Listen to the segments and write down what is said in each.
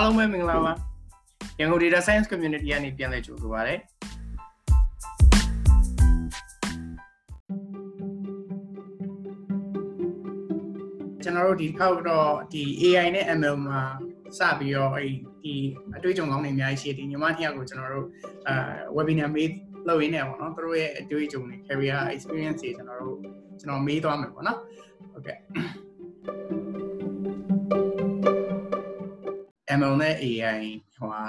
အားလုံးပဲမင်္ဂလာပါရန်ကုန် Data Science Community ကနေပြန်လည်ကြိုဆိုပါရစေကျွန်တော်တို့ဒီခောက်တော့ဒီ AI နဲ့ ML မှာစပြီးတော့အဲ့ဒီအတွေ့အကြုံကောင်းတွေအများကြီးရှိတယ်ဒီညီမနှစ်ယောက်ကိုကျွန်တော်တို့အာ webinar မေးလုပ်ရင်းနေပါတော့သူတို့ရဲ့အတွေ့အကြုံတွေ career experience တွေကျွန်တော်တို့ကျွန်တော်မေးသွားမယ်ပေါ့နော်ဟုတ်ကဲ့ ML နဲ့ AI ဟိုဟာ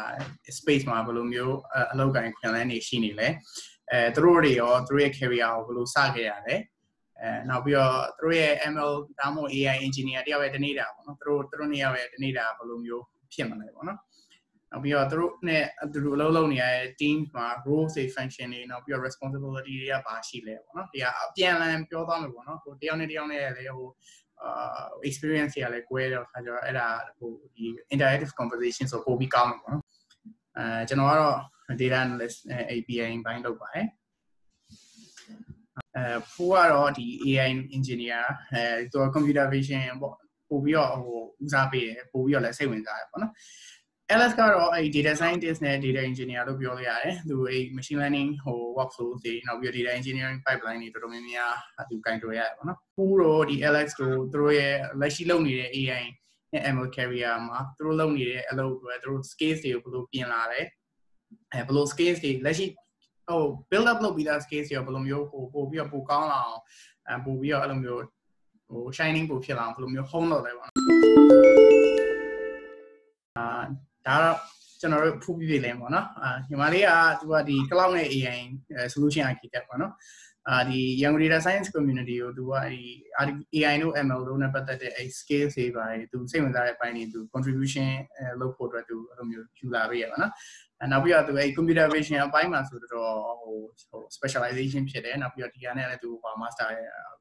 space မှာဘယ်လိုမျိုးအလောက်ကိုင်းခွင်လန်းနေရှိနေလဲအဲသူတို့တွေရောသူတို့ရဲ့ career ကိုဘယ်လိုစခဲ့ရလဲအဲနောက်ပြီးတော့သူတို့ရဲ့ ML ဒါမှမဟုတ် AI engineer တယောက်ရဲ့တနေ့တာပေါ့နော်သူတို့သူတို့နှစ်ယောက်ရဲ့တနေ့တာဘယ်လိုမျိုးဖြစ်မလဲပေါ့နော်နောက်ပြီးတော့သူတို့နဲ့သူတို့အလုပ်လုပ်နေရတဲ့ team မှာ role say function တွေနောက်ပြီးတော့ responsibility တွေကဘာရှိလဲပေါ့နော်တရားအပြန်လန်ပြောသွားမယ်ပေါ့နော်ဟိုတယောက်နဲ့တယောက်နဲ့လည်းဟို အာ experience ရလည်းကွဲတော့ခါကျတော့အဲ့ဒါဟိုဒီ interactive conversation ဆိုပိုပြီးကောင်းမှာပေါ့နော်အဲကျွန်တော်ကတော့ data analyst API ဘိုင်းလုပ်ပါတယ်အဲဖူကတော့ဒီ AI engineer အဲသူက computer vision ပေါ့ပို့ပြီးတော့ဟိုဦးစားပေးတယ်ပို့ပြီးတော့လည်းစိတ်ဝင်စားတယ်ပေါ့နော် LS ကတော့အဲ့ data scientist နဲ့ data engineer လို့ပြောလို့ရတယ်သူအဲ့ machine learning ဟို workflow တွေနောက်ပြီး data engineering pipeline တွေတော်တော်များများသူကင်တွယ်ရတယ်ပေါ့နော်ပူတော့ဒီ LX ကိုသူတို့ရဲ့လက်ရှိလုပ်နေတဲ့ AI နဲ့ ML carrier မှာသူတို့လုပ်နေတဲ့အလုပ်တွေသူတို့ scale တွေကိုဘယ်လိုပြင်လာလဲအဲဘယ်လို scale တွေလက်ရှိဟို build up လုပ်ပြီးသား scale တွေဘယ်လိုမျိုးဟိုပို့ပြီးတော့ပိုကောင်းလာအောင်အဲပို့ပြီးတော့အဲ့လိုမျိုးဟို shining ပိုဖြစ်လာအောင်ဘယ်လိုမျိုး home လုပ်လဲပေါ့အာ ဒါတော့ကျွန်တော်တို့ဖူးပြပြလဲပေါ့နော်အာညီမလေးကသူကဒီ cloud နဲ့ AI solution architect ပေါ့နော် အာဒီ young data science community ကိုသူကဒီ AI တို့ ML တို့နဲ့ပတ်သက်တဲ့အဲ scale တွေပါတယ်သူစိတ်ဝင်စားတဲ့အပိုင်းတွေသူ contribution လုပ်ဖို့အတွက်သူအဲ့လိုမျိုးယူလာပေးရပါနော်နောက်ပြီးတော့သူအဲ computer vision အပိုင်းမှာဆိုတော့ဟိုဟို specialization ဖြစ်တယ်နောက်ပြီးတော့ဒီကနေ့လည်းသူဟို master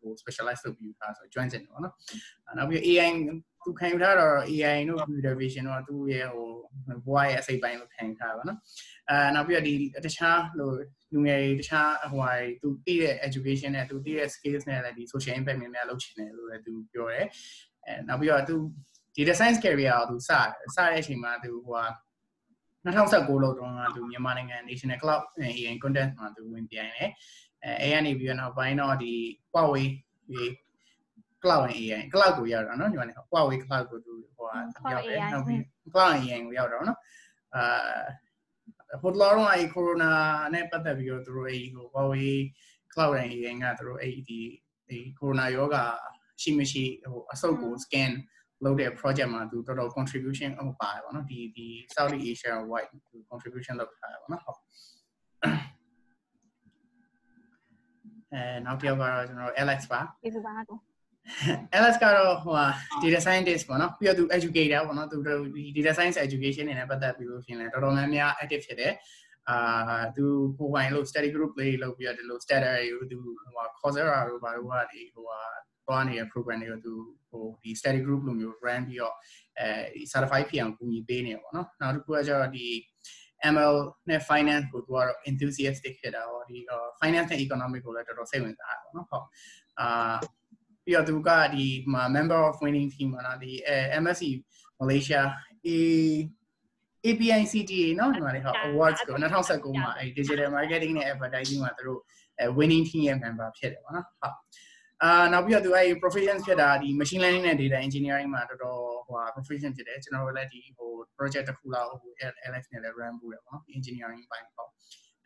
ဟို specialize လုပ်ပြီးသားဆို join တယ်ပေါ့နော်နောက်ပြီး AI သူခံယူထားတော့ AI တို့ computer vision တော့သူ့ရဲ့ဟိုဘဝရဲ့အစိပ်ပိုင်းလို့ခံယူထားပါတော့အဲနောက်ပြီးတော့ဒီတခြားဟို လူငယ်တခြားဟိုဟာသူတည်တဲ့ education နဲ့သူတည်တဲ့ skills နဲ့လည်းဒီ social impact များများလုပ်ချင်တယ်လို့လည်းသူပြောတယ်အဲနောက်ပြီးတော့သူ data science career ကိုသူစတယ်စတဲ့အချိန်မှာသူဟိုဟာ2019လောက်တုန်းကသူမြန်မာနိုင်ငံ National Cloud AI Contest မှာသူဝင်ပြိုင်တယ်အဲအဲကနေပြီးတော့နောက်ပိုင်းတော့ဒီ Huawei ဒီ cloud AI cloud ကိုရောက်တာเนาะညီမလေး Huawei cloud ကိုသူဟိုဟာရောက်တယ်နောက်ပြီး cloud AI ကိုရောက်တော့เนาะအာ ဟိုလောတော့အဲ corona နဲ့ပတ်သက်ပြီးတော့သူတို့အဲဟို Huawei cloud AI ကသူတို့အဲဒီအဲ corona ယောဂရှိမရှိဟိုအဆုတ်ကို scan လုပ်တဲ့ project မှာသူတော်တော် contribution ဟိုပါတယ်ပေါ့နော်ဒီဒီ Southeast Asia wide သူ contribution လုပ်ထားတယ်ပေါ့နော်ဟုတ်အဲနောက်တစ်ယောက်ကတော့ကျွန်တော် Alex ပါကျေးဇူးပါကို Alex ကတော့ဟိုဟာ data scientist ပေါ့နော်ပြီးတော့သူ educator ပေါ့နော်သူဒီ data science education တွေနဲ့ပတ်သက်ပြီးလို့ရှင်လဲတော်တော်များများ active ဖြစ်တယ်အာသူဟိုပိုင်းလို့ study group လေးလုပ်ပြီးတော့ဒီလို study တွေကိုသူဟိုဟာ Coursera တို့ဘာလို့ဟာဒီဟိုဟာသွားနေတဲ့ program တွေကိုသူဟိုဒီ study group လိုမျိုး run ပြီးတော့အဲဒီ certified ဖြစ်အောင်ကူညီပေးနေပေါ့နော်နောက်တစ်ခုကကျတော့ဒီ ML နဲ့ finance ကိုသူကတော့ enthusiastic ဖြစ်တာဟောဒီ finance နဲ့ economic ကိုလည်းတော်တော်စိတ်ဝင်စားတာပေါ့နော်ဟုတ်အာ ပြီးတော့သူကဒီ member of winning team မှာနော်ဒီ MSC Malaysia A APICTA เนาะဒီမှာလေဟော awards ကို2019မှာအဲ digital marketing နဲ့ advertising မှာသူတို့ winning team ရဲ့ member ဖြစ်တယ်ပေါ့နော်ဟုတ်အာနောက်ပြီးတော့သူအဲ profession ဖြစ်တာဒီ machine learning နဲ့ data engineering မှာတော်တော်ဟိုဟာ profession ဖြစ်တယ်ကျွန်တော်တို့လည်းဒီဟို project တစ်ခုလောက်ဟို LX နဲ့လည်း run လုပ်တယ်ပေါ့နော် engineering ဘိုင်းပေါ့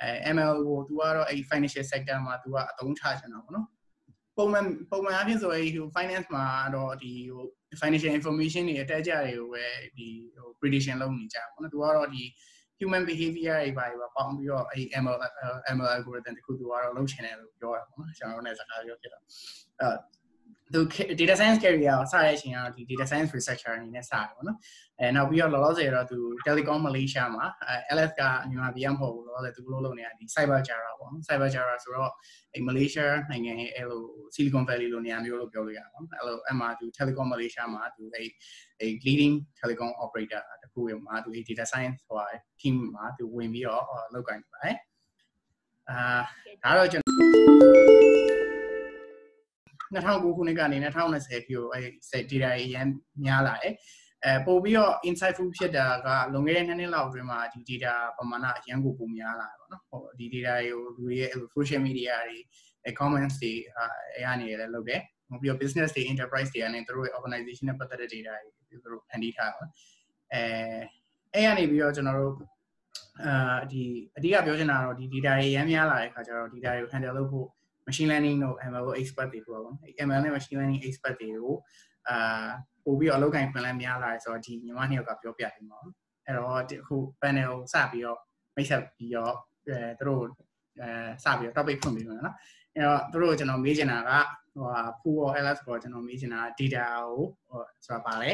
အဲ ML ကိုသူကတော့အဲ financial sector မှာသူကအသုံးချချင်တာပေါ့နော် ပုံမှန်ပုံမှန်အဖြစ်ဆိုရင်ဟို finance မှာတော့ဒီဟို financial information တွေအတက်ကြတွေကိုပဲဒီဟို prediction လုပ်နေကြပါဘောနော်သူကတော့ဒီ human behavior တွေပါပါပေါင်းပြီးတော့အဲ ML ML algorithm တခုသူကတော့လုပ်ချင်တယ်လို့ပြောတာပေါ့နော်ကျွန်တော်တို့လည်းစကားပြောဖြစ်တော့အဲ သူ data science career ကိုစတဲ့အချိန်ကတော့ဒီ data science researcher အနေနဲ့စတယ်ပေါ့နော်အဲနောက်ပြီးတော့လောလောဆယ်တော့သူ Telecom Malaysia မှာအဲ LS ကမြန်မာပြည်မဟုတ်ဘူးလောလောဆယ်သူလို့လုပ်နေတာဒီ Cyber Jara ပေါ့နော် Cyber Jara ဆိုတော့အဲ Malaysia နိုင်ငံရဲ့အဲလို Silicon Valley လိုနေရာမျိုးလို့ပြောလို့ရအောင်အဲလိုအမှသူ Telecom Malaysia မှာသူအဲအဲ leading telecom operator တခုရမှာသူအဲ data science ဟို team မှာသူဝင်ပြီးတော့လုပ်ကိုင်ပါတယ်အာဒါတော့ကျွန်တော် 2009ခုနှစ်ကနေ2020ပြိုအဲ data ရန်များလာတယ်အဲပို့ပြီးတော့ insightful ဖြစ်တာကလွန်ခဲ့တဲ့နှစ်နှစ်လောက်အတွင်းမှာဒီ data ပမာဏအရန်ကိုပုံများလာတယ်ပေါ့နော်ဟိုဒီ data တွေကိုလူတွေရဲ့ social media တွေ comments တွေအဲအနေနဲ့လည်းလုပ်တယ်ပြီးတော့ business တွေ enterprise တွေကနေသူတို့ရဲ့ organization နဲ့ပတ်သက်တဲ့ data တွေသူတို့ဖန်တီးထားပါအဲအဲ့ကနေပြီးတော့ကျွန်တော်တို့အာဒီအဓိကပြောချင်တာကတော့ဒီ data တွေရမ်းများလာတဲ့ခါကျတော့ data တွေကို handle လုပ်ဖို့ machine learning တို့ ML တို့ expert တွေပေါ့နော် ML နဲ့ machine learning expert တွေကိုအာပို့ပြီးတော့အလုပ်ကိုင်ခွင့်လည်းများလာတယ်ဆိုတော့ဒီညီမနှစ်ယောက်ကပြောပြတယ်ပေါ့အဲ့တော့အခု panel စပြီးတော့မိတ်ဆက်ပြီးတော့အဲသူတို့အဲစပြီးတော့ topic ဖွင့်ပြီးမှာနော်အဲ့တော့သူတို့ကျွန်တော်မေးချင်တာကဟိုဟာ pool or ls ကိုကျွန်တော်မေးချင်တာ data ကိုဟိုဆိုတာပါလဲ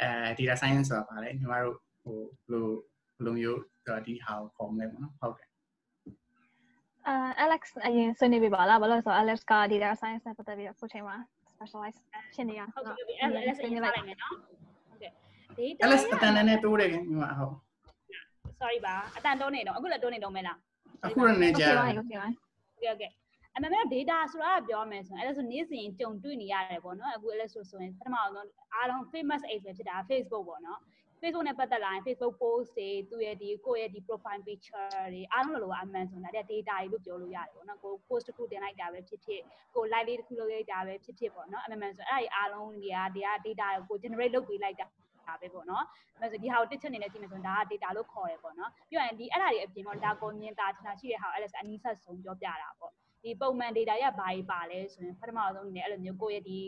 အဲ data science ဆိုတာပါလဲညီမတို့ဟိုဘယ်လိုဘယ်လိုမျိုးဒီဟာကိုခေါ်မလဲပေါ့နော်ဟုတ်ကဲ့ အာ Alex အရင်ဆွေးနွေးပြပါလားဘာလို့လဲဆိုတော့ Alex က data science နဲ့ပတ်သက်ပြီးတော့အခုချိန်မှာ specialize ဖြစ်နေရဟုတ်ကဲ့အဲ့ Alex အရင်လိုက်မယ်နော်ဟုတ်ကဲ့ data Alex အတန်နဲ့တိုးတယ်ခင်ညီမဟုတ် sorry ပါအတန်တိုးနေတော့အခုလည်းတိုးနေတော့မဲလားအခုလည်းကြာဟုတ်ကဲ့ဟုတ်ကဲ့ဟုတ်ကဲ့အမှန်တော့ data ဆိုတာကပြောမယ်ဆိုရင်အဲ့ဒါဆိုနေ့စဉ်ကြုံတွေ့နေရတယ်ပေါ့နော်အခုအဲ့လဲဆိုဆိုရင်ပထမဆုံးအားလုံး famous age ပဲဖြစ်တာ Facebook ပေါ့နော် Facebook နဲ့ပတ်သက်လာရင် Facebook post တွေသူရဲ့ဒီကိုယ့်ရဲ့ဒီ profile picture တွေအားလုံးလိုလိုအမှန်ဆိုတာတဲ့ data တွေလို့ပြောလို့ရတယ်ပေါ့နော်ကို post တစ်ခုတင်လိုက်တာပဲဖြစ်ဖြစ်ကို live လေးတစ်ခုလုပ်လိုက်တာပဲဖြစ်ဖြစ်ပေါ့နော်အမှန်ဆိုအဲ့ဒီအားလုံးတွေကဒီက data ကို generate လုပ်ပေးလိုက်တာတာပဲပေါ့နော်။အဲဆိုဒီဟာကိုတစ်ချက်အနေနဲ့ကြည့်မယ်ဆိုရင်ဒါက data လို့ခေါ်တယ်ပေါ့နော်။ပြီးရင်ဒီအဲ့ဒါတွေအပြင်ပေါ့ဒါကိုမြင်တာထင်တာရှိတဲ့ဟာကို Alex အနီးဆက်ဆုံးပြောပြတာပေါ့။ ဒီပုံမှန် data ရဘာကြီးပါလဲဆိုရင်ပထမဆုံးအနေနဲ့အဲ့လိုမျိုးကိုယ့်ရဲ့ဒီ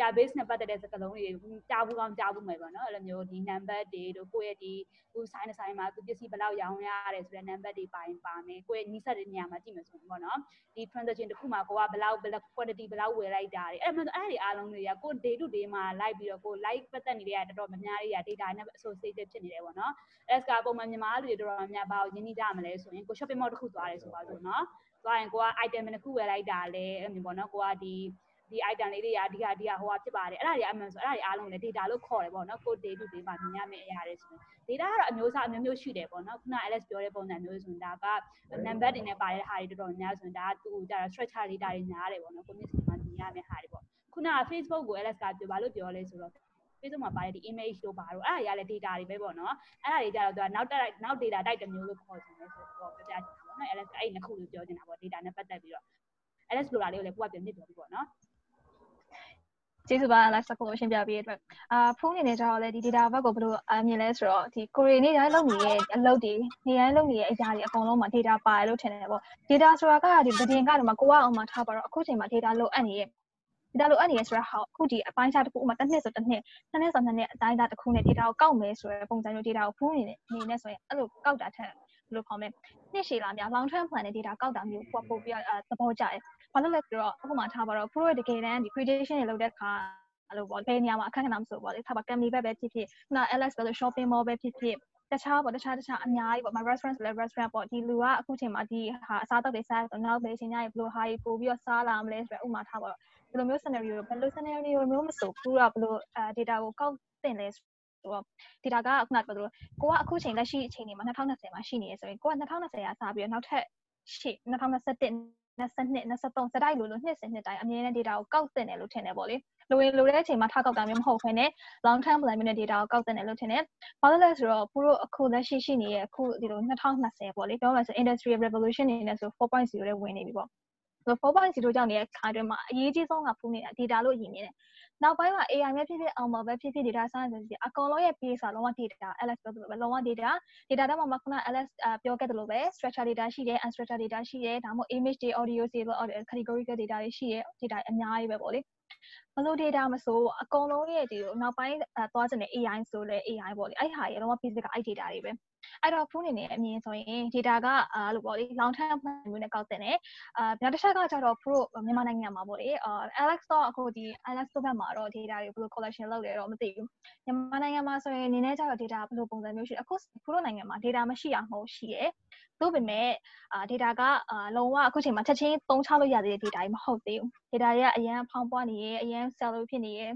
database နဲ့ပတ်သက်တဲ့စကားလုံးတွေကြားဘူးကောင်းကြားဘူးမယ်ပေါ့နော်အဲ့လိုမျိုးဒီ number တွေတို့ကိုယ့်ရဲ့ဒီခုဆိုင်တစ်ဆိုင်မှာသူပစ္စည်းဘယ်လောက်ရောင်းရတယ်ဆိုတဲ့ number တွေပါရင်ပါမယ်ကိုယ့်ရဲ့နီးစပ်တဲ့နေရာမှာကြည့်မယ်ဆိုရင်ပေါ့နော်ဒီ transaction တစ်ခုမှာကိုကဘယ်လောက်ဘယ်လောက် quantity ဘယ်လောက်ဝယ်လိုက်တာတွေအဲ့မှအဲ့ဒီအားလုံးတွေကကို day to day မှာလိုက်ပြီးတော့ကို like ပတ်သက်နေတဲ့တော်တော်များများတွေက data နဲ့ associated ဖြစ်နေတယ်ပေါ့နော် as ကပုံမှန်မြန်မာလူတွေတော်တော်များများဘာကိုရင်းနှီးကြမလဲဆိုရင်ကို shopping mall တစ်ခုသွားတယ်ဆိုပါစို့နော် သွားရင်ကိုက item တစ်ခုဝယ်လိုက်တာလေအဲ့လိုမျိုးပေါ့နော်ကိုကဒီဒီ item လေးတွေကဒီကဒီကဟိုကဖြစ်ပါတယ်အဲ့ဒါတွေအမှန်ဆိုအဲ့ဒါတွေအားလုံးလည်း data လို့ခေါ်တယ်ပေါ့နော်ကို day to day မှာမြင်ရမယ့်အရာတွေဆိုရင် data ကတော့အမျိုးအစားအမျိုးမျိုးရှိတယ်ပေါ့နော်ခုန Alex ပြောတဲ့ပုံစံမျိုးဆိုရင်ဒါက number တွေနဲ့ပါတဲ့ဟာတွေတော်တော်များဆိုရင်ဒါကသူ့ဒါ structure data တွေများတယ်ပေါ့နော်ကိုမျက်စိမှာမြင်ရမယ့်ဟာတွေပေါ့ခုန Facebook ကို Alex ကပြောဘာလို့ပြောလဲဆိုတော့ Facebook မှာပါတဲ့ဒီ image တို့ပါတော့အဲ့ဒါတွေကလည်း data တွေပဲပေါ့နော်အဲ့ဒါတွေကြတော့သူကနောက်တက်နောက် data type တစ်မျိုးလို့ခေါ်ချင်တယ်ဆိုတော့ပြောပြချင်တာပေါ့နော် Alex အဲ့ဒီနှစ်ခုလို့ပြောချင်တာပေါ့ data နဲ့ပတ်သက်ပြီးတော့ Alex လိုတာလေးကိုလည်းကိုကပြန်မြစ်ပြောပြီးပေါ့နော်ကျေးဇူးပါ live စကူရှင်းပြပေးတဲ့အတွက်အာဖုန်းနေနေကြတော့လေဒီ data ဘက်ကိုဘယ်လိုအမြင်လဲဆိုတော့ဒီကိုရီနေတိုင်းလုပ်နေတဲ့အလုပ်တွေနေတိုင်းလုပ်နေတဲ့အရာတွေအကုန်လုံးမှာ data ပါတယ်လို့ထင်တယ်ပေါ့ data ဆိုတာကဒီသတင်းကတော့မှကိုကအောင်မှထားပါတော့အခုချိန်မှာ data လိုအပ်နေရဲ့ data လိုအပ်နေရဆိုတော့ဟာအခုဒီအပိုင်းခြားတစ်ခုဥမာတစ်နှစ်ဆိုတစ်နှစ်နှစ်နှစ်ဆိုနှစ်နှစ်အတိုင်းအတာတစ်ခုနဲ့ data ကိုကောက်မယ်ဆိုတဲ့ပုံစံမျိုး data ကိုဖုန်းနေနေနေဆိုရင်အဲ့လိုကောက်တာထက်ဘယ်လိုခေါ်မလဲနှစ်ရှည်လာများ long term plan နဲ့ data ကောက်တာမျိုးပို့ပို့ပြီးသဘောကျတယ်ဘာလို့လဲဆိုတော့အခုမှထားပါတော့ pro တကယ်တမ်းဒီ prediction တွေလုပ်တဲ့အခါအဲ့လိုပေါ့ဘယ်နေရာမှာအခက်အခဲမှမဆိုပေါ့လေထားပါ company ဘက်ပဲဖြစ်ဖြစ်ခုန LS ပဲလို့ shopping mall ပဲဖြစ်ဖြစ်တခြားပေါ့တခြားတခြားအများကြီးပေါ့ my restaurant ဆိုလဲ restaurant ပေါ့ဒီလူကအခုချိန်မှာဒီဟာအစားအသောက်တွေစားဆိုနောက်ပဲချိန်ညရေဘယ်လိုဟာကြီးပို့ပြီးတော့စားလာမလဲဆိုတော့ဥမာထားပါတော့ ဒီလိုမျိုး scenario ဘယ်လို scenario မျိုးမဆိုဘူးတော့ဘယ်လိုအဲ data ကိုကောက်တင်လဲဆိုတော့ data ကခုနပြောသလိုကိုကအခုချိန်လက်ရှိအချိန်တွေမှာ2020မှာရှိနေရဆိုရင်ကိုက2020ရာစပြီးတော့နောက်ထပ်ရှေ့2021 22 23စတိုက်လိုလိုနှစ်စဉ်နှစ်တိုင်းအမြဲတမ်း data ကိုကောက်တင်တယ်လို့ထင်တယ်ပေါ့လေလိုရင်လိုတဲ့အချိန်မှာထားကောက်တာမျိုးမဟုတ်ဘဲနဲ့ long term plan မျိုးနဲ့ data ကိုကောက်တင်တယ်လို့ထင်တယ်ဘာလို့လဲဆိုတော့သူတို့အခုလက်ရှိရှိနေတဲ့အခုဒီလို2020ပေါ့လေပြောမှဆို industrial revolution နေနဲ့ဆို4.0တဲ့ဝင်နေပြီပေါ့ဆို 4.0ကြောင့်နေတဲ့ခါတွင်မှာအရေးကြီးဆုံးကဖူးနေတာ data လို့ရည်မြင်တယ်နောက်ပိုင်းမှာ AI ပဲဖြစ်ဖြစ်အောင်ပဲဖြစ်ဖြစ် data science ပဲဖြစ်ဖြစ်အကောင်လုံးရဲ့ base ကလုံးဝ data LS ပြောသလိုပဲလုံးဝ data data တော့မှခုန LS ပြောခဲ့သလိုပဲ structure data ရှိတယ် unstructured data ရှိတယ်ဒါမှမဟုတ် image တွေ audio တွေ categorical data တွေရှိတယ် data အများကြီးပဲပေါ့လေဘလို့ data မဆိုအကုန်လုံးရဲ့ဒီနောက်ပိုင်းသွားချင်တဲ့ AI ဆိုလဲ AI ပေါ့လေအဲ့ဟာရေလုံးဝ basic ကအဲ့ data တွေပဲ အဲ့တော့ဖူးနေနေအမြင်ဆိုရင် data ကအာလို့ပေါ့လေ long term plan မျိုးနဲ့ကောက်တင်တယ်အာနောက်တစ်ချက်ကကျတော့ pro မြန်မာနိုင်ငံမှာပေါ့လေအာ Alex တော့အခုဒီ Alex တို့ဘက်မှာတော့ data တွေဘယ်လို collection လုပ်လဲတော့မသိဘူးမြန်မာနိုင်ငံမှာဆိုရင်အနေနဲ့ကျတော့ data ဘယ်လိုပုံစံမျိုးရှိအခု pro နိုင်ငံမှာ data မရှိအောင်မဟုတ်ရှိရဲသို့ပေမဲ့အာ data ကအာလုံးဝအခုချိန်မှာချက်ချင်းသုံးချလို့ရတဲ့ data တွေမဟုတ်သေးဘူး data တွေကအရန်ဖောင်းပွားနေရဲ့အရန် sell လို့ဖြစ်နေရဲ့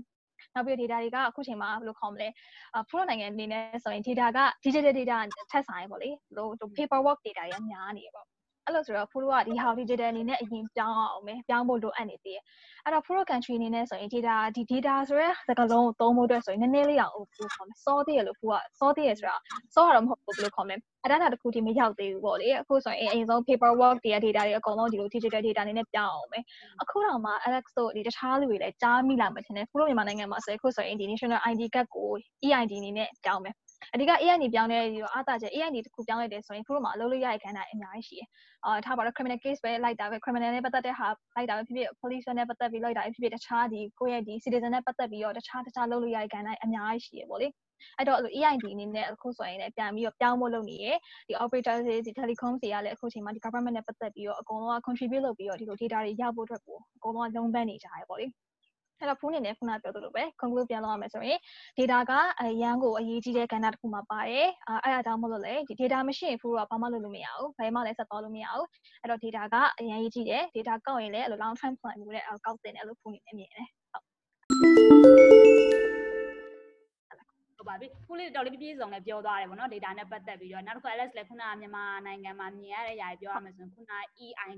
နောက်ပြီး data တွေကအခုချိန်မှာဘယ်လိုခေါ်မလဲအ pro နိုင်ငံအနေနဲ့ဆိုရင် data က digital data ထက်ဆိုင်ပေါ့လေဟို paper work data တွေကများနေရပေါ့ အဲ့လိုဆိုတော့ဖူးတို့ကဒီဟာ digital အနေနဲ့အရင်ပြောင်းအောင်မယ်ပြောင်းဖို့လိုအပ်နေသေးတယ်အဲ့တော့ဖူးတို့ country အနေနဲ့ဆိုရင် data ဒီ data ဆိုရဲစကားလုံးကိုသုံးဖို့အတွက်ဆိုရင်နည်းနည်းလေးအောင်ဖူးခေါ်မယ်စောသေးရလို့ဖူးကစောသေးရဆိုတာစောရတော့မဟုတ်ဘူးဘယ်လိုခေါ်မလဲအတန်းတာတစ်ခုထိမရောက်သေးဘူးပေါ့လေအခုဆိုရင်အရင်ဆုံး paper work တွေက data တွေအကုန်လုံးဒီလို digital data အနေနဲ့ပြောင်းအောင်မယ်အခုတော့မှ Alex တို့ဒီတခြားလူတွေလည်းကြားမိလာမှထင်တယ်ဖူးတို့မြန်မာနိုင်ငံမှာဆိုရင်အခုဆိုရင်ဒီ national ID card ကို EID အနေနဲ့ပြောင်းမယ် အဓိက AID ပြောင်းတဲ့ဒီတော့အားသာချက် AID တစ်ခုပြောင်းလိုက်တယ်ဆိုရင်ခုတို့မှာအလုပ်လုပ်ရတဲ့ခန္ဓာအများကြီးရှိတယ်။အာထားပါတော့ criminal case ပဲလိုက်တာပဲ criminal နဲ့ပတ်သက်တဲ့ဟာလိုက်တာပဲဖြစ်ဖြစ် police နဲ့ပတ်သက်ပြီးလိုက်တာပဲဖြစ်ဖြစ်တခြားဒီကိုယ့်ရဲ့ဒီ citizen နဲ့ပတ်သက်ပြီးတော့တခြားတခြားလုပ်လို့ရတဲ့ခန္ဓာအများကြီးရှိရပေါ့လေ။အဲ့တော့အဲ့လို EID အနေနဲ့အခုဆိုရင်လည်းပြန်ပြီးတော့ပြောင်းဖို့လုပ်နေရဒီ operator တွေဒီ telecom တွေကလည်းအခုချိန်မှာဒီ government နဲ့ပတ်သက်ပြီးတော့အကုန်လုံးက contribute လုပ်ပြီးတော့ဒီလို data တွေရဖို့အတွက်ကိုအကုန်လုံးကလုံးပန်းနေကြရပေါ့လေ။ အဲ့တော့ဖုန်းအနေနဲ့ခုနပြောသလိုပဲ conclude ပြန်လုပ်ရမယ်ဆိုရင် data ကအရန်ကိုအရေးကြီးတဲ့ကဏ္ဍတစ်ခုမှာပါတယ်အဲအဲ့ဒါကြောင့်မလို့လေဒီ data မရှိရင်ဖူးတော့ဘာမှလုပ်လို့မရဘူးဘယ်မှလည်းဆက်သွားလို့မရဘူးအဲ့တော့ data ကအရန်ရေးကြည့်တယ် data ကောက်ရင်လည်းအဲ့လို long term plan မျိုးနဲ့ကောက်တင်တယ်လို့ဖုန်းနေမြင်တယ်ဟုတ်ပါပြီခုလေးတော်လေးပြည့်စုံလည်းပြောသွားတယ်ဗောနော် data နဲ့ပတ်သက်ပြီးတော့နောက်တစ်ခု LS လည်းခုနကမြန်မာနိုင်ငံမှာမြင်ရတဲ့ຢာပြောရမယ်ဆိုရင်ခုန EI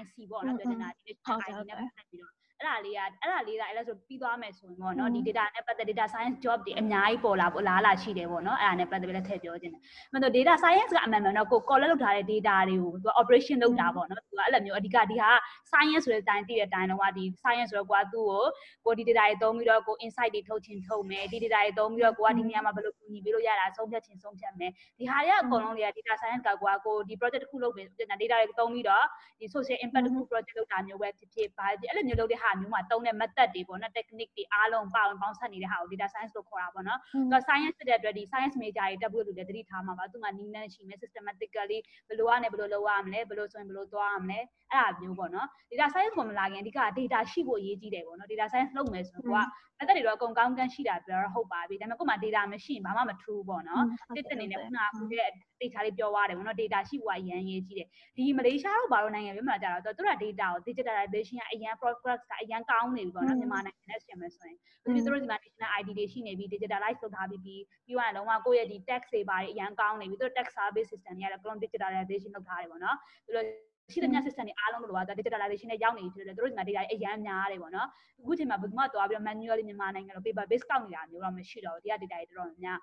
IC ပေါ့နော်ပြောချင်တာဒီ ID နဲ့ပတ်သက်ပြီးတော့ အဲ့ဒါလေးကအဲ့ဒါလေးကအဲ့ဒါဆိုပြီးသွားမယ်ဆိုရင်ပေါ့နော်ဒီ data နဲ့ပတ်သက် data science job တွေအများကြီးပေါ်လာပေါ်လာလာရှိတယ်ပေါ့နော်အဲ့ဒါနဲ့ပတ်သက်ပြီးလည်းထည့်ပြောခြင်းတယ်။မဟုတ် data science ကအမှန်မှန်တော့ကို collect လုပ်ထားတဲ့ data တွေကိုသူက operation လုပ်တာပေါ့နော်သူကအဲ့လိုမျိုးအဓိကဒီဟာ science ဆိုတဲ့အတိုင်းသိတဲ့အတိုင်းတော့ကဒီ science ဆိုတော့ကွာသူ့ကိုကိုဒီ data တွေသုံးပြီးတော့ကို insight တွေထုတ်ချင်းထုတ်မယ်ဒီ data တွေသုံးပြီးတော့ကိုကဒီနေရာမှာဘယ်လိုကူညီပေးလို့ရတာဆုံးဖြတ်ချင်းဆုံးဖြတ်မယ်ဒီဟာတွေကအကုန်လုံးတွေက data science ကကွာကိုဒီ project တစ်ခုလုပ်ပြီး data တွေသုံးပြီးတော့ဒီ social impact တစ်ခု project လုပ်တာမျိုးပဲဖြစ်ဖြစ်ပါအဲ့လိုမျိုးလုပ်တဲ့ဟာမျိုးမှာသုံးတဲ့ method တွေပေါ့နော် technique တွေအားလုံးပါဝင်ပေါင်းစပ်နေတဲ့ဟာကို data science လို့ခေါ်တာပေါ့နော်။သူက science ဖြစ်တဲ့အတွက်ဒီ science major တွေတက်ဖို့လို့လည်းသတိထားမှာပါ။သူကနီးနှန်းရှိမယ် systematically ဘယ်လိုကနေဘယ်လိုလုပ်ရမလဲဘယ်လိုဆိုရင်ဘယ်လိုသွားရမလဲအဲ့ဒါမျိုးပေါ့နော်။ data science ကိုမလာခင်အဓိက data ရှိဖို့အရေးကြီးတယ်ပေါ့နော်။ data science လုပ်မယ်ဆိုတော့ method တွေတော့အကုန်ကောင်းကန်းရှိတာပြောတော့ဟုတ်ပါပြီဒါပေမဲ့ကိုယ်မှာ data မရှိရင်ဘာမှမထူးပေါ့နော်တစ်တစ်နေနဲ့ခုနကခုရဲ့ data လေးပြောသွားတယ်ပေါ့နော် data ရှိဖို့အရန်ရေးကြီးတယ်ဒီမလေးရှားတို့ဘာလို့နိုင်ငံမျိုးမှာကြာတော့သူတို့က data ကို digitalization ကအရန် progress ကအရန်ကောင်းနေပြီပေါ့နော်မြန်မာနိုင်ငံနဲ့ရှင်မယ်ဆိုရင်သူတို့ဒီမှာ national ID တွေရှိနေပြီ digitalize လုပ်ထားပြီးပြီးပြီးတော့လုံးဝကိုယ့်ရဲ့ဒီ tax တွေပါအရန်ကောင်းနေပြီသူတို့ tax service system တွေကလည်း clone digitalization လုပ်ထားတယ်ပေါ့နော်သူတို့ ရှိတဲ့ည system တွေအားလုံးလို့တော့ digitalization နဲ့ရောက်နေပြီဖြစ်တယ်သူတို့ဒီမှာ data အရန်များတယ်ပေါ့နော်အခုချိန်မှာဘယ်သူမှသွားပြီးတော့ manually မြန်မာနိုင်ငံလို paper base ကောက်နေတာမျိုးတော့မရှိတော့ဘူးဒီက data တွေတော်တော်များ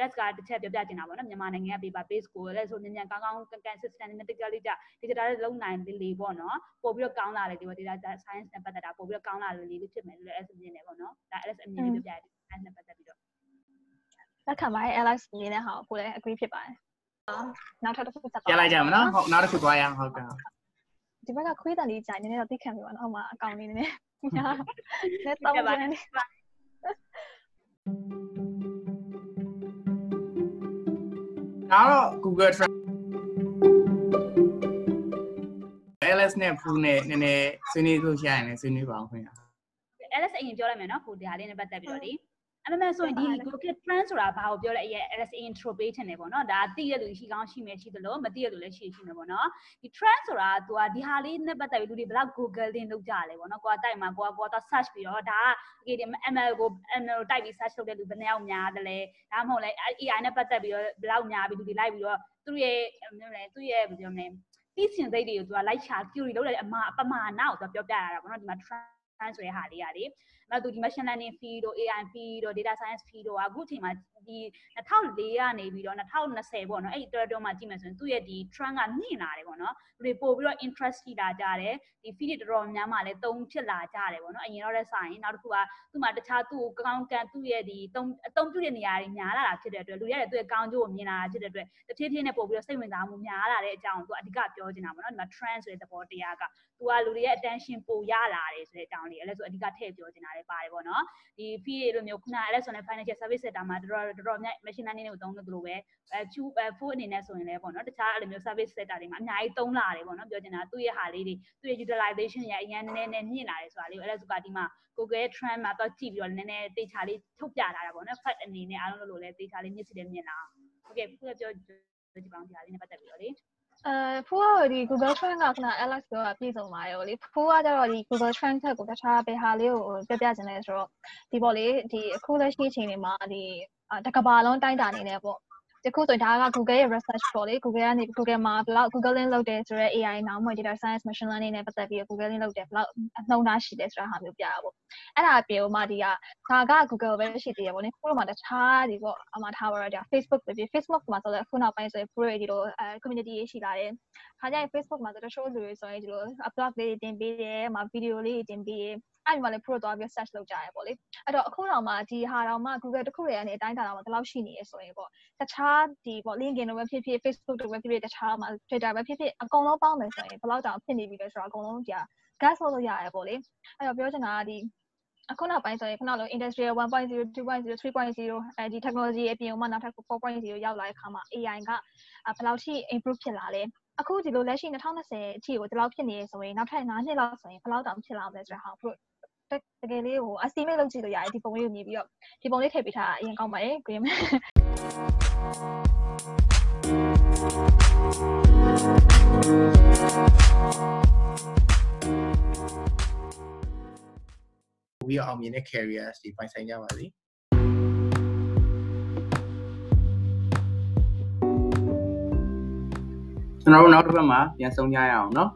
LS ကတစ်ချက်ပြောပြချင်တာပေါ့နော်မြန်မာနိုင်ငံက paper base ကိုလည်းဆိုမြန်မြန်ကောင်းကောင်းကန်ကန် systematically ကြ digital လုံးနိုင်လေပေါ့နော်ပို့ပြီးတော့ကောင်းလာလေဒီပေါ့ data science နဲ့ပတ်သက်တာပို့ပြီးတော့ကောင်းလာလေလေးဖြစ်မယ်လို့လည်း LS မြင်တယ်ပေါ့နော်ဒါ LS အမြင်လေးပြောပြတယ် science နဲ့ပတ်သက်ပြီးတော့လက်ခံပါတယ် Alex မြင်တဲ့ဟာကိုလည်း agree ဖြစ်ပါတယ် နောက်ထပ်တစ်ခုဆက်ပါပြန်လိုက်ကြမနော်ဟုတ်နောက်တစ်ခုသွားရအောင်ဟုတ်ကဲ့ဒီဘက်ကခွေးတန်လေးကြာနည်းနည်းတော့သိခံပြီပါနော်ဟိုမှာအကောင်လေးနည်းနည်းညာလက်တော့ကျန်နေဒါတော့ Google Trend LS နဲ့ Pool နဲ့နည်းနည်းဆွေးနွေးလို့ရရင်လည်းဆွေးနွေးပါအောင်ခင်ဗျာ LS အရင်ပြောလိုက်မယ်နော်ဟိုဒီဟာလေးနဲ့ပတ်သက်ပြီးတော့လေ အမှန်မှန်ဆိုရင်ဒီ Google Trend ဆိုတာဘာကိုပြောလဲအရင် LS intro ပေးချင်တယ်ပေါ့နော်ဒါသိရလူရှိကောင်းရှိမယ်ရှိသလိုမသိရလူလည်းရှိရှိမယ်ပေါ့နော်ဒီ trend ဆိုတာသူကဒီဟာလေးနဲ့ပတ်သက်ပြီးလူတွေဘယ်လောက် Google လင်းလုပ်ကြလဲပေါ့နော်ကိုကတိုက်မှာကိုကကိုက search ပြီးတော့ဒါက ML ကို ML ကိုတိုက်ပြီး search လုပ်တဲ့လူဘယ်နှယောက်များတယ်လဲဒါမှမဟုတ်လဲ AI နဲ့ပတ်သက်ပြီးတော့ဘယ်လောက်များပြီးလူတွေလိုက်ပြီးတော့သူ့ရဲ့မျိုးလဲသူ့ရဲ့ဘယ်လိုလဲသိစင်စိတ်တွေကိုသူကလိုက်ချ query လုပ်တဲ့အမှားပမာဏကိုသူပြောပြရတာပေါ့နော်ဒီမှာ trend ဆိုတဲ့ဟာလေးကလေနောက်သူဒီ machine learning fee တို့ AI fee တို့ data science fee တို့အခုချိန်မှာဒီ2004ကနေပြီးတော့2020ပေါ့နော်အဲ့ဒီတော်တော်မှကြည့်မယ်ဆိုရင်သူ့ရဲ့ဒီ trend ကမြင့်လာတယ်ပေါ့နော်လူတွေပို့ပြီးတော့ interest ရှိလာကြတယ်ဒီ fee တွေတော်တော်များများလည်းသုံးဖြစ်လာကြတယ်ပေါ့နော်အရင်တော့လည်းစရင်နောက်တစ်ခုကသူ့မှာတခြားသူ့ကိုကောင်းကန်သူ့ရဲ့ဒီသုံးအသုံးပြုတဲ့နေရာတွေများလာတာဖြစ်တဲ့အတွက်လူတွေရဲ့သူ့ရဲ့ကောင်းကျိုးကိုမြင်လာတာဖြစ်တဲ့အတွက်တဖြည်းဖြည်းနဲ့ပို့ပြီးတော့စိတ်ဝင်စားမှုများလာတဲ့အကြောင်းကိုသူအဓိကပြောချင်တာပေါ့နော်ဒီမှာ trend ဆိုတဲ့သဘောတရားက သူကလူတွေရဲ့ attention ပိုရလာတယ်ဆိုတဲ့အကြောင်းလေးအဲ့လဲဆိုအဓိကထည့်ပြောချင်တာလည်းပါတယ်ပေါ့နော်ဒီ fee တွေလိုမျိုးခုနအဲ့လဲဆိုရင် financial service sector မှာတော်တော်တော်များ machine learning ကိုသုံးလို့လို့ပဲအဲ chu food အနေနဲ့ဆိုရင်လည်းပေါ့နော်တခြားအဲ့လိုမျိုး service sector တွေမှာအများကြီးသုံးလာတယ်ပေါ့နော်ပြောချင်တာသူ့ရဲ့ဟာလေးတွေသူ့ရဲ့ utilization ရအရင်နည်းနည်းမြင့်လာတယ်ဆိုတာလေးကိုအဲ့လဲဆိုကဒီမှာ Google Trend မှာတော့ကြည့်ပြီးတော့နည်းနည်းတေချာလေးထုတ်ပြလာတာပေါ့နော် fact အနေနဲ့အားလုံးလို့လည်းတေချာလေးမြင့်စီတယ်မြင်လာဟုတ်ကဲ့ခုပြောပြောဒီပေါင်းဒီဟာလေးနဲ့ပတ်သက်ပြီးတော့လေ အဲဖိုးကဒီ Google Trend ကခဏ Alex ပြောတာပြည့်စုံပါတယ်ဗောလေဖိုးကကျတော့ဒီ Google Trend ထက်ကိုတခြားဘယ်ဟာလေးကိုပြပြချင်လဲဆိုတော့ဒီဗောလေဒီအခုလက်ရှိအချိန်တွေမှာဒီတကဘာလုံးတိုင်းတာနေနေပေါ့ တခုဆိုရင်ဒါက Google ရဲ့ research ပေါ့လေ Google ကနေ Google မှာဘယ်လောက် Google link လုပ်တယ်ဆိုတော့ AI နောက်မှ data science machine learning နဲ့ပတ်သက်ပြီး Google link လုပ်တယ်ဘယ်လောက်အနှုံသားရှိတယ်ဆိုတာဟာမျိုးပြတာပေါ့အဲ့ဒါအပြင်မှာဒီကဒါက Google ပဲရှိသေးရပေါ့လေခုတော့မှတခြားဒီပေါ့အမှထားပါတော့ဒါ Facebook ပဲဖြစ် Facebook မှာဆိုတော့ခုနောက်ပိုင်းဆိုရင် pro ဒီလိုအဲ community ရေးရှိလာတယ်ခါကျရင် Facebook မှာဆိုတော့ show လူတွေဆိုရင်ဒီလို upload လေးတင်ပေးတယ်မှာ video လေးတင်ပေးတယ်အဲ့ဒီမှာလည်း pro သွားပြီး search လုပ်ကြရပေါ့လေအဲ့တော့အခုတော့မှဒီဟာတော့မှ Google တခုတွေကနေအတိုင်းတာတော့မှဒီလောက်ရှိနေရဆိုရင်ပေါ့တခြားဒီပေါ့ LinkedIn တို့ပဲဖြစ်ဖြစ် Facebook တို့ပဲဖြစ်ဖြစ်တခြားမှာ Twitter ပဲဖြစ်ဖြစ်အကုန်လုံးပေါင်းမယ်ဆိုရင်ဘယ်လောက်တောင်ဖြစ်နေပြီလဲဆိုတော့အကုန်လုံးကြာ gas လို့လို့ရတယ်ပေါ့လေအဲ့တော့ပြောချင်တာကဒီအခုနောက်ပိုင်းဆိုရင်ခုနောက်လုံး industrial 1.0 2.0 3.0အဲဒီ technology အပြင်မှာနောက်ထပ်4.0ရောက်လာတဲ့အခါမှာ AI ကဘယ်လောက်ထိ improve ဖြစ်လာလဲအခုဒီလိုလက်ရှိ2020အထိကိုဒီလောက်ဖြစ်နေရဆိုရင်နောက်ထပ်9နှစ်လောက်ဆိုရင်ဘယ်လောက်တောင်ဖြစ်လာမလဲဆိုတော့ဟာသူ တကယ်လေးဟို estimate လုပ်ကြည့်လို့ရတယ်ဒီပုံလေးကိုမြင်ပြီးတော့ဒီပုံလေးထည့်ပေးထားတာအရင်ကောင်းပါတယ်ကိုရင် ပို့ပြီးတော့အောင်မြင်တဲ့ careers တွေပိုင်ဆိုင်ကြပါစေကျွန်တော်တို့နောက်တစ်ပတ်မှာပြန်ဆုံကြရအောင်เนาะ